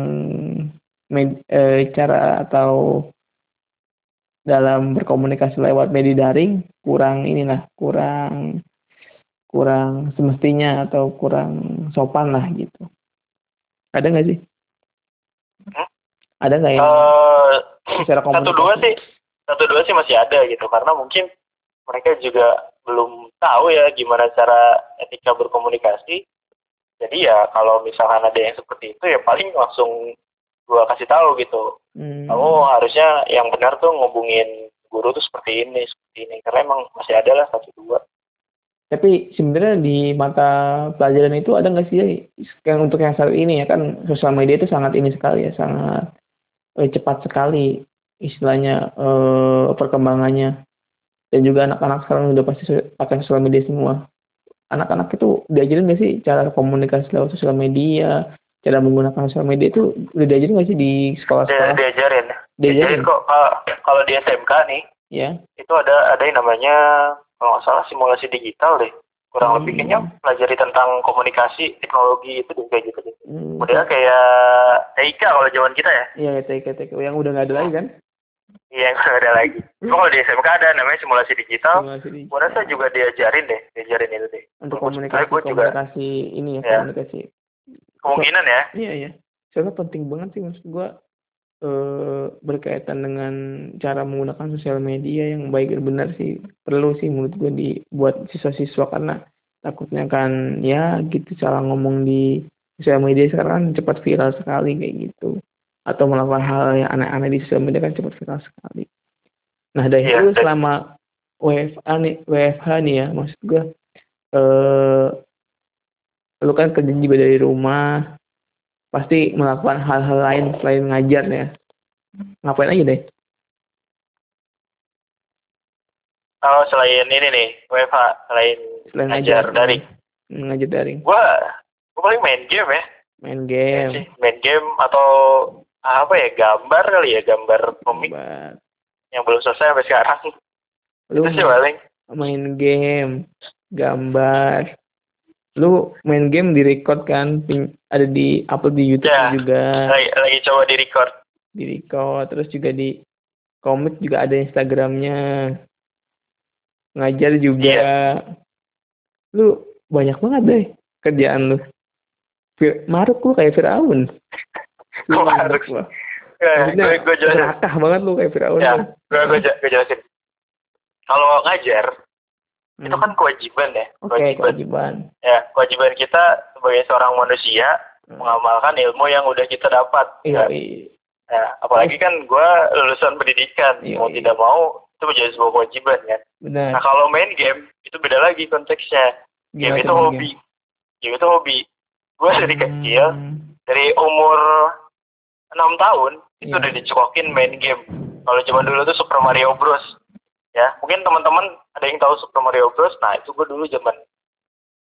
med- eh, cara atau dalam berkomunikasi lewat media daring kurang inilah kurang kurang semestinya atau kurang sopan lah gitu. Ada nggak sih? Hmm? Ada nggak yang Eh, secara satu komunikasi? dua sih satu dua sih masih ada gitu karena mungkin mereka juga belum tahu ya gimana cara etika berkomunikasi jadi ya kalau misalkan ada yang seperti itu ya paling langsung gua kasih tahu gitu. Hmm. kamu harusnya yang benar tuh ngubungin guru tuh seperti ini seperti ini. Karena emang masih ada lah satu dua. Tapi sebenarnya di mata pelajaran itu ada nggak sih yang untuk yang saat ini ya kan sosial media itu sangat ini sekali ya sangat eh, cepat sekali istilahnya eh, perkembangannya. Dan juga anak-anak sekarang udah pasti pakai sosial media semua. Anak-anak itu diajarin nggak sih cara komunikasi lewat sosial media, cara menggunakan sosial media itu udah diajarin nggak sih di Dia, sekolah-sekolah? diajarin Diajarin, kok Kalau- kalau di SMK nih ya. itu ada ada yang namanya kalau nggak salah simulasi digital deh kurang Hmm. lebih kayaknya pelajari tentang komunikasi teknologi itu deh kayak gitu deh Hmm. modelnya kayak TIK kalau zaman kita ya Iya, TK, TK. Yang udah nggak ada lagi kan? Iya nggak ada lagi. Cuma kalau di SMK ada namanya simulasi digital. Simulasi di- gua rasa juga diajarin deh diajarin itu deh. Untuk Gua- komunikasi gua juga komunikasi ini ya, Ya. komunikasi. Kemungkinan ya. Iya iya. Soalnya penting banget sih maksud gua eh, berkaitan dengan cara menggunakan sosial media yang baik dan benar sih. Perlu sih menurut gua dibuat siswa-siswa karena takutnya kan ya gitu cara ngomong di sosial media sekarang kan cepat viral sekali kayak gitu atau melakukan hal yang aneh-aneh di sosial media kan cepat viral sekali. Nah dari Iya, itu selama WFH nih WFH nih ya maksud gua eh lu kan kerja juga dari rumah pasti melakukan hal-hal lain selain ngajar ya. Ngapain aja deh? Oh selain ini nih WFH selain selain ngajar ngajar daring ngajar daring. Gua gua paling main game ya. Main game. Sih, main game atau apa ya gambar kali ya gambar komik yang belum selesai sampai sekarang. Lu itu sih paling. main game gambar. Lu main game di record kan? Ada di upload di YouTube Ya. juga. Lagi, lagi coba di record. Di record terus juga di komik juga ada Instagramnya. Ngajar juga. Iya. lu banyak banget deh kerjaan lu. Fir- maruk lu kayak Firaun Kok maruk? Wah, Ya, maksudnya gue gue jelasin banget lu kayak Firaun ya gue gue, gue jelasin kalau ngajar Hmm. itu kan kewajiban ya oke kewajiban kewajiban ya kewajiban kita sebagai seorang manusia Hmm. mengamalkan ilmu yang udah kita dapat iya ya. iya. Ya, apalagi kan gue lulusan pendidikan Iya, mau iya. tidak mau itu menjadi sebuah kewajiban kan benar nah kalau main game itu beda lagi konteksnya game Gimana itu hobi game itu hobi gue dari Hmm. kecil dari umur enam tahun itu Iya. udah dicekokin main game kalau zaman dulu tuh Super Mario Bros ya mungkin teman-teman ada yang tahu Super Mario Bros nah itu gue dulu zaman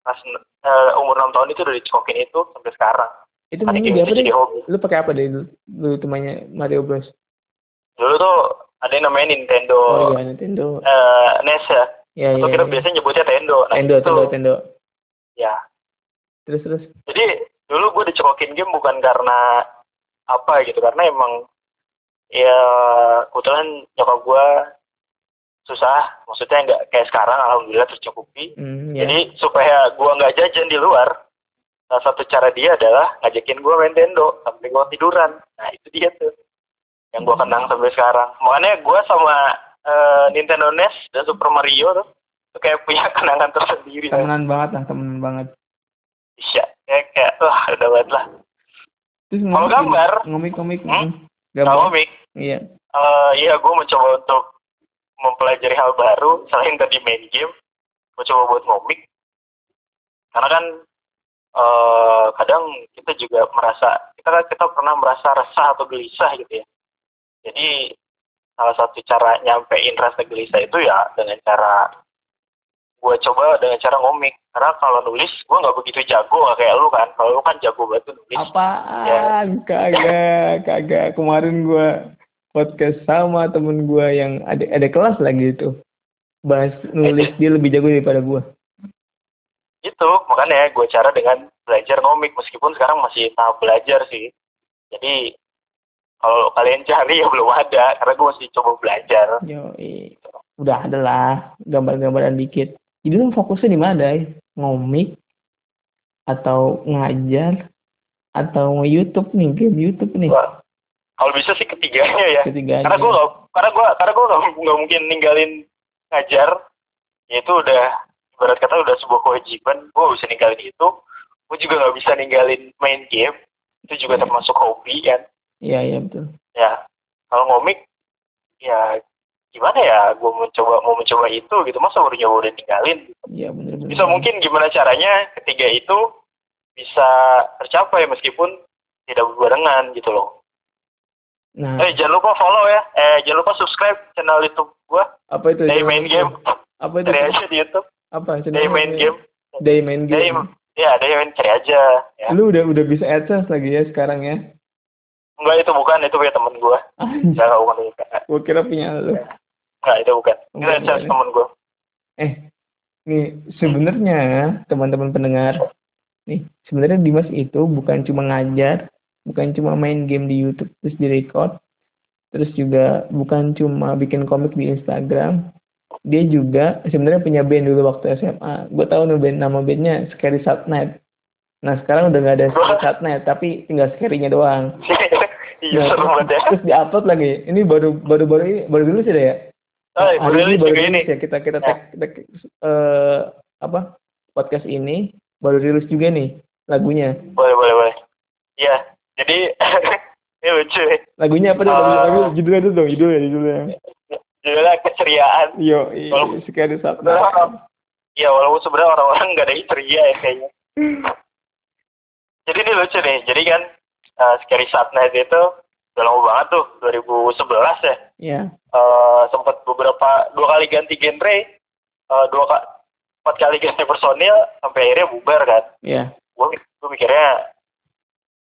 pas eh, umur enam tahun itu udah dicekokin itu sampai sekarang Itu mainnya game apa deh? hobi Lu pakai apa deh dulu? Dulu tuh mainnya Mario Bros. dulu tuh ada yang namanya Nintendo Oh, iya Nintendo. eh, NES ya Ya, atau ya, kita ya. biasanya nyebutnya Tendo nah Tendo, itu Tendo, Tendo. ya Terus terus. jadi dulu gue dicekokin game bukan karena apa gitu karena emang ya kebetulan nyokap gue susah maksudnya nggak kayak sekarang alhamdulillah tercukupi Hmm, ya. jadi supaya gue nggak jajan di luar salah satu cara dia adalah ngajakin gue main Nintendo sampai gue tiduran. Nah itu dia tuh yang gue kenang sampai sekarang. Makanya gue sama eh, Nintendo NES dan Super Mario tuh, tuh kayak punya kenangan tersendiri. Temenan banget lah, temenan banget. Iya, kayak, kayak wah udah banget lah Terus Kalau ngomik- gambar? ngomik-ngomik. Hmm? hmm. Gambar. kalau komik Iya. Eh, iya, gue mencoba untuk mempelajari hal baru selain tadi main game. Gue coba buat ngomik. Karena kan eh kadang kita juga merasa kita kan kita pernah merasa resah atau gelisah gitu ya. Jadi salah satu cara nyampein rasa gelisah itu ya dengan cara gue coba dengan cara ngomik. Karena kalau nulis gue nggak begitu jago nggak kayak lu kan. Kalau lu kan jago banget tuh nulis. Apaan? Kagak, kagak. Kemarin gua podcast sama temen gua yang ada ada kelas lagi itu. Bahas nulis dia lebih jago daripada gua. itu makanya gue cara dengan belajar ngomik meskipun sekarang masih tahap belajar sih jadi kalau kalian cari ya belum ada karena gue masih coba belajar Yo, udah ada lah gambar-gambaran dikit. Jadi lu fokusnya di mana? Dai? Ngomik atau ngajar atau nge-YouTube nih, game YouTube nih. Wah, kalau bisa sih ketiganya ya Ketiganya. karena gue gak karena gue karena gue gak, nggak mungkin ninggalin ngajar ya itu udah ibarat kata udah sebuah kewajiban gue bisa ninggalin itu gue juga nggak bisa ninggalin main game itu juga Iya. termasuk hobi kan Iya, iya betul. ya kalau ngomik ya gimana ya gue mencoba mau mencoba itu gitu masa baru nyoba udah tinggalin Iya bener-bener. bisa mungkin gimana caranya ketiga itu bisa tercapai meskipun tidak berbarengan gitu loh Nah, eh jangan lupa follow ya eh jangan lupa subscribe channel YouTube gua apa itu? Day Main Game Apa itu? aja di YouTube Apa? Day Main Game Day Main Game. ya Day Main cari aja ya Lu udah udah bisa AdSense lagi ya sekarang ya? enggak itu bukan itu punya temen gua Anjir, enggak bukan gua kira punya lu. Enggak itu bukan itu bukan. temen gua Eh, nih sebenarnya teman-teman pendengar, nih sebenarnya Dimas itu bukan cuma ngajar, bukan cuma main game di YouTube terus direcord, terus juga bukan cuma bikin komik di Instagram. Dia juga sebenarnya punya band dulu waktu SMA. Gue tahu nih band nama bandnya Scary Sad Night. Nah sekarang udah nggak ada Scary Sad Night, tapi tinggal scary-nya doang. iya Nah, banget ya Terus diupload lagi. Ini baru baru baru ini baru dulu sih ya. Oh Hari baru ini baru juga ini ya kita kita tag, tag, eh, apa podcast ini baru rilis juga nih lagunya. boleh boleh boleh iya jadi ini lucu ya Lagunya apa dong? Eh, Lagu, judulnya itu dong, judulnya judulnya. judulnya keceriaan Yo, Kalau- sekali satu. Sebenarnya- Iya walaupun sebenarnya orang-orang nggak ada yang ceria ya kayaknya jadi ini lucu nih jadi kan uh, Scary Sad Night itu udah lama banget tuh 2011 ya. Ya, Eh, sempat beberapa dua kali ganti genre. Eh, dua ka- empat kali ganti personil sampai akhirnya bubar kan. Ya, gue gue mikirnya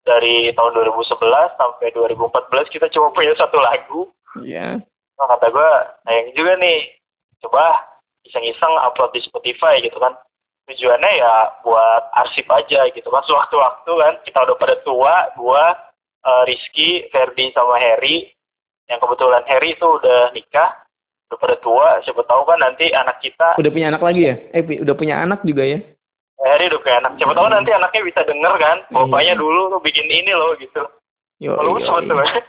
dari tahun 2011 sampai 2014 kita cuma punya satu lagu. Ya. nah, kata gue sayang juga nih coba iseng-iseng upload di Spotify gitu kan. Tujuannya ya buat arsip aja gitu kan sewaktu-waktu kan. Kita udah pada tua gua eh, Rizky Ferdi sama Harry. Yang kebetulan Harry itu udah nikah udah pada tua siapa tahu kan nanti anak kita Udah punya anak lagi ya? Eh, udah punya anak juga ya? Harry udah punya anak. Siapa tahu nanti anaknya bisa denger kan bapaknya dulu tuh bikin ini loh gitu. Yo, sebetulnya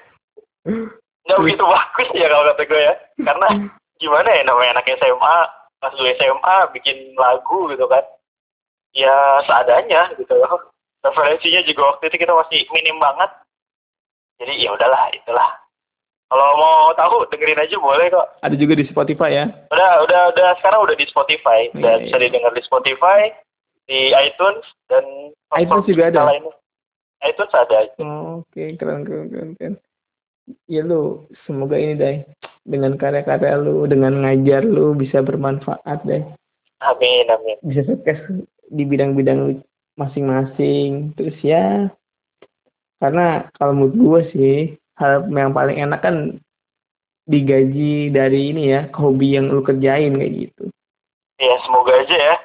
nggak begitu bagus ya kalau kata gue ya. Karena gimana ya namanya anak SMA pas lu SMA bikin lagu gitu kan. Ya seadanya gitu loh. Referensinya juga waktu itu kita masih minim banget jadi ya udahlah itulah Kalau mau tahu dengerin aja boleh kok. Ada juga di Spotify ya. Udah udah udah sekarang udah di Spotify. Udah Iya, bisa iya. didengar di Spotify, di iTunes dan iTunes juga ada? lainnya. iTunes ada. Oh, Oke, keren, keren, keren, keren. Ya lu, semoga ini deh dengan karya-karya lu, dengan ngajar lu bisa bermanfaat deh. Amin amin. Bisa sukses di bidang-bidang masing-masing. Terus ya, karena kalau menurut gue sih, hal yang paling enak kan digaji dari ini ya, hobi yang lu kerjain kayak gitu. Ya semoga aja ya.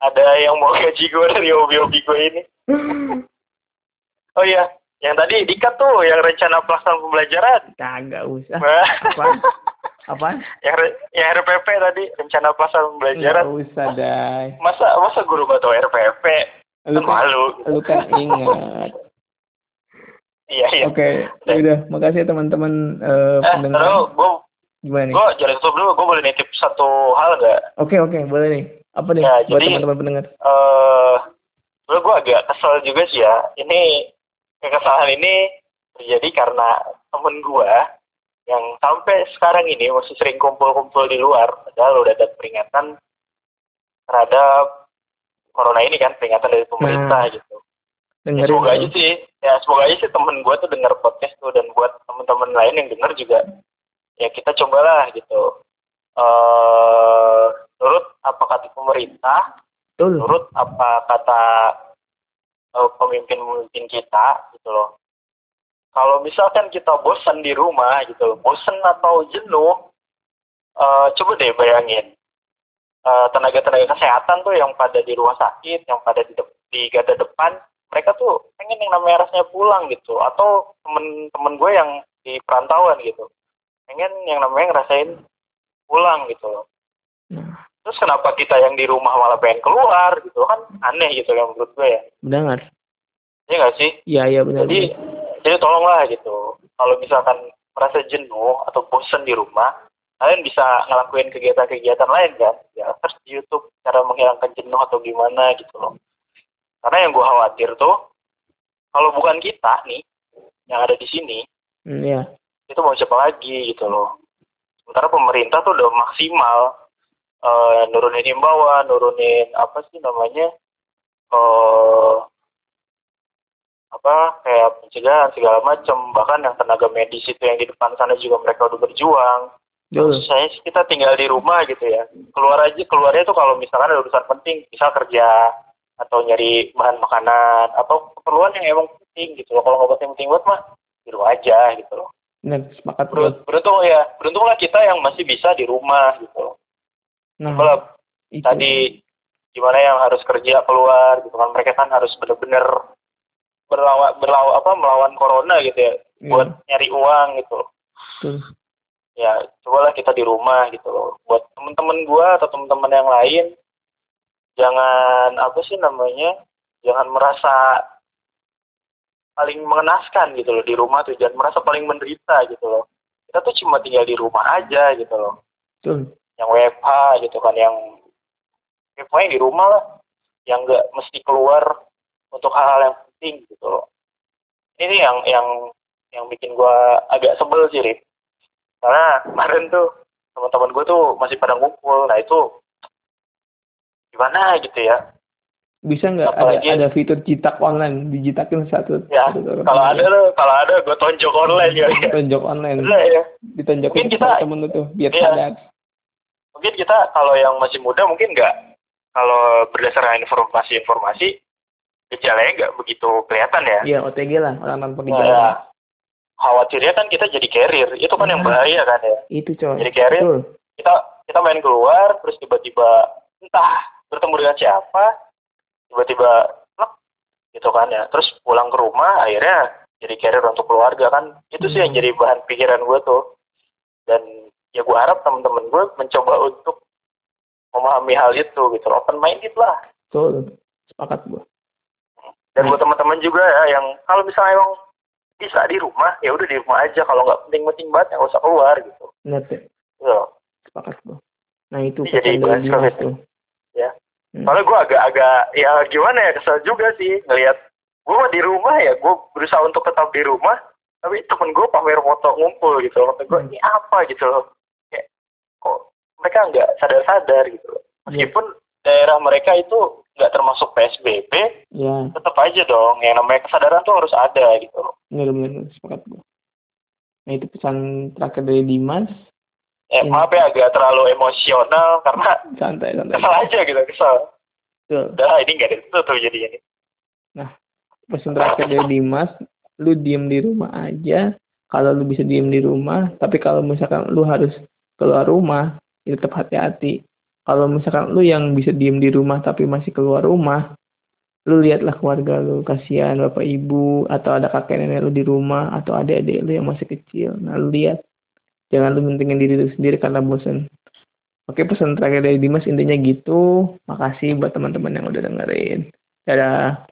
Ada yang mau gaji gue dari hobi-hobi gue ini. Oh iya, yang tadi dikat tuh yang rencana pelaksanaan pembelajaran. Kagak usah. Apa? Apa? yang, re- yang RPP tadi rencana pelaksanaan pembelajaran. Nggak usah, Dai. Masa masa guru gak tau RPP? Lu kan, malu. lu kan ingat. Iya iya. Oke, ya udah. Makasih ya teman-teman eh, Eh, pendengar. terus gue Gimana nih? gue jangan tutup dulu. Gue boleh nitip satu hal nggak? Oke, oke, boleh nih. Apa nih Ya, buat jadi- teman-teman pendengar? Eh, uh, gue agak kesel juga sih ya. Ini kekesalan ini terjadi karena temen gue yang sampai sekarang ini masih sering kumpul-kumpul di luar. Padahal udah ada peringatan terhadap corona ini kan, peringatan dari pemerintah gitu. Ya, Dengerin. semoga aja sih, ya semoga aja sih temen gue tuh denger podcast tuh dan buat temen-temen lain yang denger juga, ya kita cobalah gitu. eh nurut apa kata pemerintah, Betul. menurut apa kata eh, pemimpin-pemimpin kita gitu loh. Kalau misalkan kita bosan di rumah gitu loh, bosan atau jenuh, eh, coba deh bayangin tenaga-tenaga kesehatan tuh yang pada di rumah sakit, yang pada di, dep- di garda depan, mereka tuh pengen yang namanya rasanya pulang gitu, atau temen-temen gue yang di perantauan gitu, pengen yang namanya ngerasain pulang gitu loh. Nah, terus kenapa kita yang di rumah malah pengen keluar gitu? Kan aneh gitu yang menurut gue ya. Mendengar. iya nggak sih? Iya, iya benar. jadi jadi tolonglah gitu. Kalau misalkan merasa jenuh atau bosen di rumah kalian bisa ngelakuin kegiatan-kegiatan lain kan? Ya terus di YouTube cara menghilangkan jenuh atau gimana gitu loh karena yang gue khawatir tuh kalau bukan kita nih yang ada di sini Hmm, Iya. itu mau siapa lagi gitu loh. Sementara pemerintah tuh udah maksimal eh, nurunin himbauan, nurunin apa sih namanya eh apa kayak pencegahan segala macam bahkan yang tenaga medis itu yang di depan sana juga mereka udah berjuang Betul. saya sih kita tinggal di rumah gitu ya keluar aja keluarnya tuh kalau misalkan ada urusan penting bisa kerja atau nyari bahan makanan atau keperluan yang emang penting gitu loh kalau nggak penting-penting buat mah di rumah aja gitu loh Benar, sepakat gue. Beruntung, ya, beruntunglah kita yang masih bisa di rumah gitu. Nah, Kalau tadi gimana yang harus kerja keluar gitu kan mereka kan harus bener-bener berlawan berlawan apa melawan corona gitu ya Iya, buat nyari uang gitu loh. betul. Ya cobalah kita di rumah gitu loh. Buat temen-temen gua atau temen-temen yang lain jangan apa sih namanya jangan merasa paling mengenaskan gitu loh di rumah tuh. Jangan merasa paling menderita gitu loh. Kita tuh cuma tinggal di rumah aja gitu loh. Betul. yang WFH gitu kan yang ya pokoknya di rumah lah. Yang nggak mesti keluar untuk hal-hal yang penting gitu loh. Ini yang yang yang bikin gua agak sebel sih Rip. Karena kemarin tuh teman-teman gue tuh masih pada ngumpul. Nah itu gimana gitu ya? Bisa nggak ada ada fitur citak online? Dijitakin satu ya satu kalau ada lo kalau ada gue tonjok online ya tonjok online. Udah ya ditonjokin Mungkin kita- temen lu tuh biar Iya. sadar. Mungkin kita kalau yang masih muda mungkin nggak? Kalau berdasarkan informasi-informasi gejalanya nggak begitu kelihatan ya? Iya OTG lah orang tanpa Nah, gejala. Ya. khawatirnya kan kita jadi carrier. Itu kan yang Nah. bahaya kan ya? Itu coy. Jadi carrier. betul. kita kita main keluar terus tiba-tiba entah bertemu dengan siapa tiba-tiba gitu kan ya. Terus pulang ke rumah akhirnya jadi carrier untuk keluarga kan. Itu sih yang Hmm. jadi bahan pikiran gue tuh. Dan ya gue harap teman-teman gue mencoba untuk memahami hal itu gitu open minded lah. Betul sepakat gua. Dan buat teman-teman juga ya yang kalau misalnya emang bisa di rumah ya udah di rumah aja. Kalau nggak penting-penting banget ya nggak usah keluar gitu. Benar deh Gitu. sepakat gua. Nah itu jadi pesan dari bahas Dimas COVID. tuh Ya. Hmm. Soalnya gue agak-agak ya gimana ya kesel juga sih ngelihat gue mah di rumah ya gue berusaha untuk tetap di rumah tapi temen gue pamer foto ngumpul gitu loh. Gue ini apa? gitu loh. Kayak kok mereka nggak sadar-sadar? gitu loh. Meskipun daerah mereka itu nggak termasuk PSBB ya tetap aja dong yang namanya kesadaran tuh harus ada gitu loh. Benar-benar sepakat gue nah itu pesan terakhir dari Dimas eh Ini. maaf ya agak terlalu emosional karena santai santai. kesel aja gitu kesel. Betul. udah ini nggak ada itu tuh jadi ini pesan terakhir dari Dimas lu diem di rumah aja. Kalau lu bisa diem di rumah tapi kalau misalkan lu harus keluar rumah ya tetap hati-hati. Kalau misalkan lu yang bisa diem di rumah tapi masih keluar rumah lu lihatlah keluarga lu. Kasihan bapak ibu atau ada kakek nenek lu di rumah atau adik-adik lu yang masih kecil. Nah lu lihat jangan lu mentingin diri lu sendiri karena bosan oke pesan terakhir dari Dimas intinya gitu. Makasih buat teman-teman yang udah dengerin. Dadah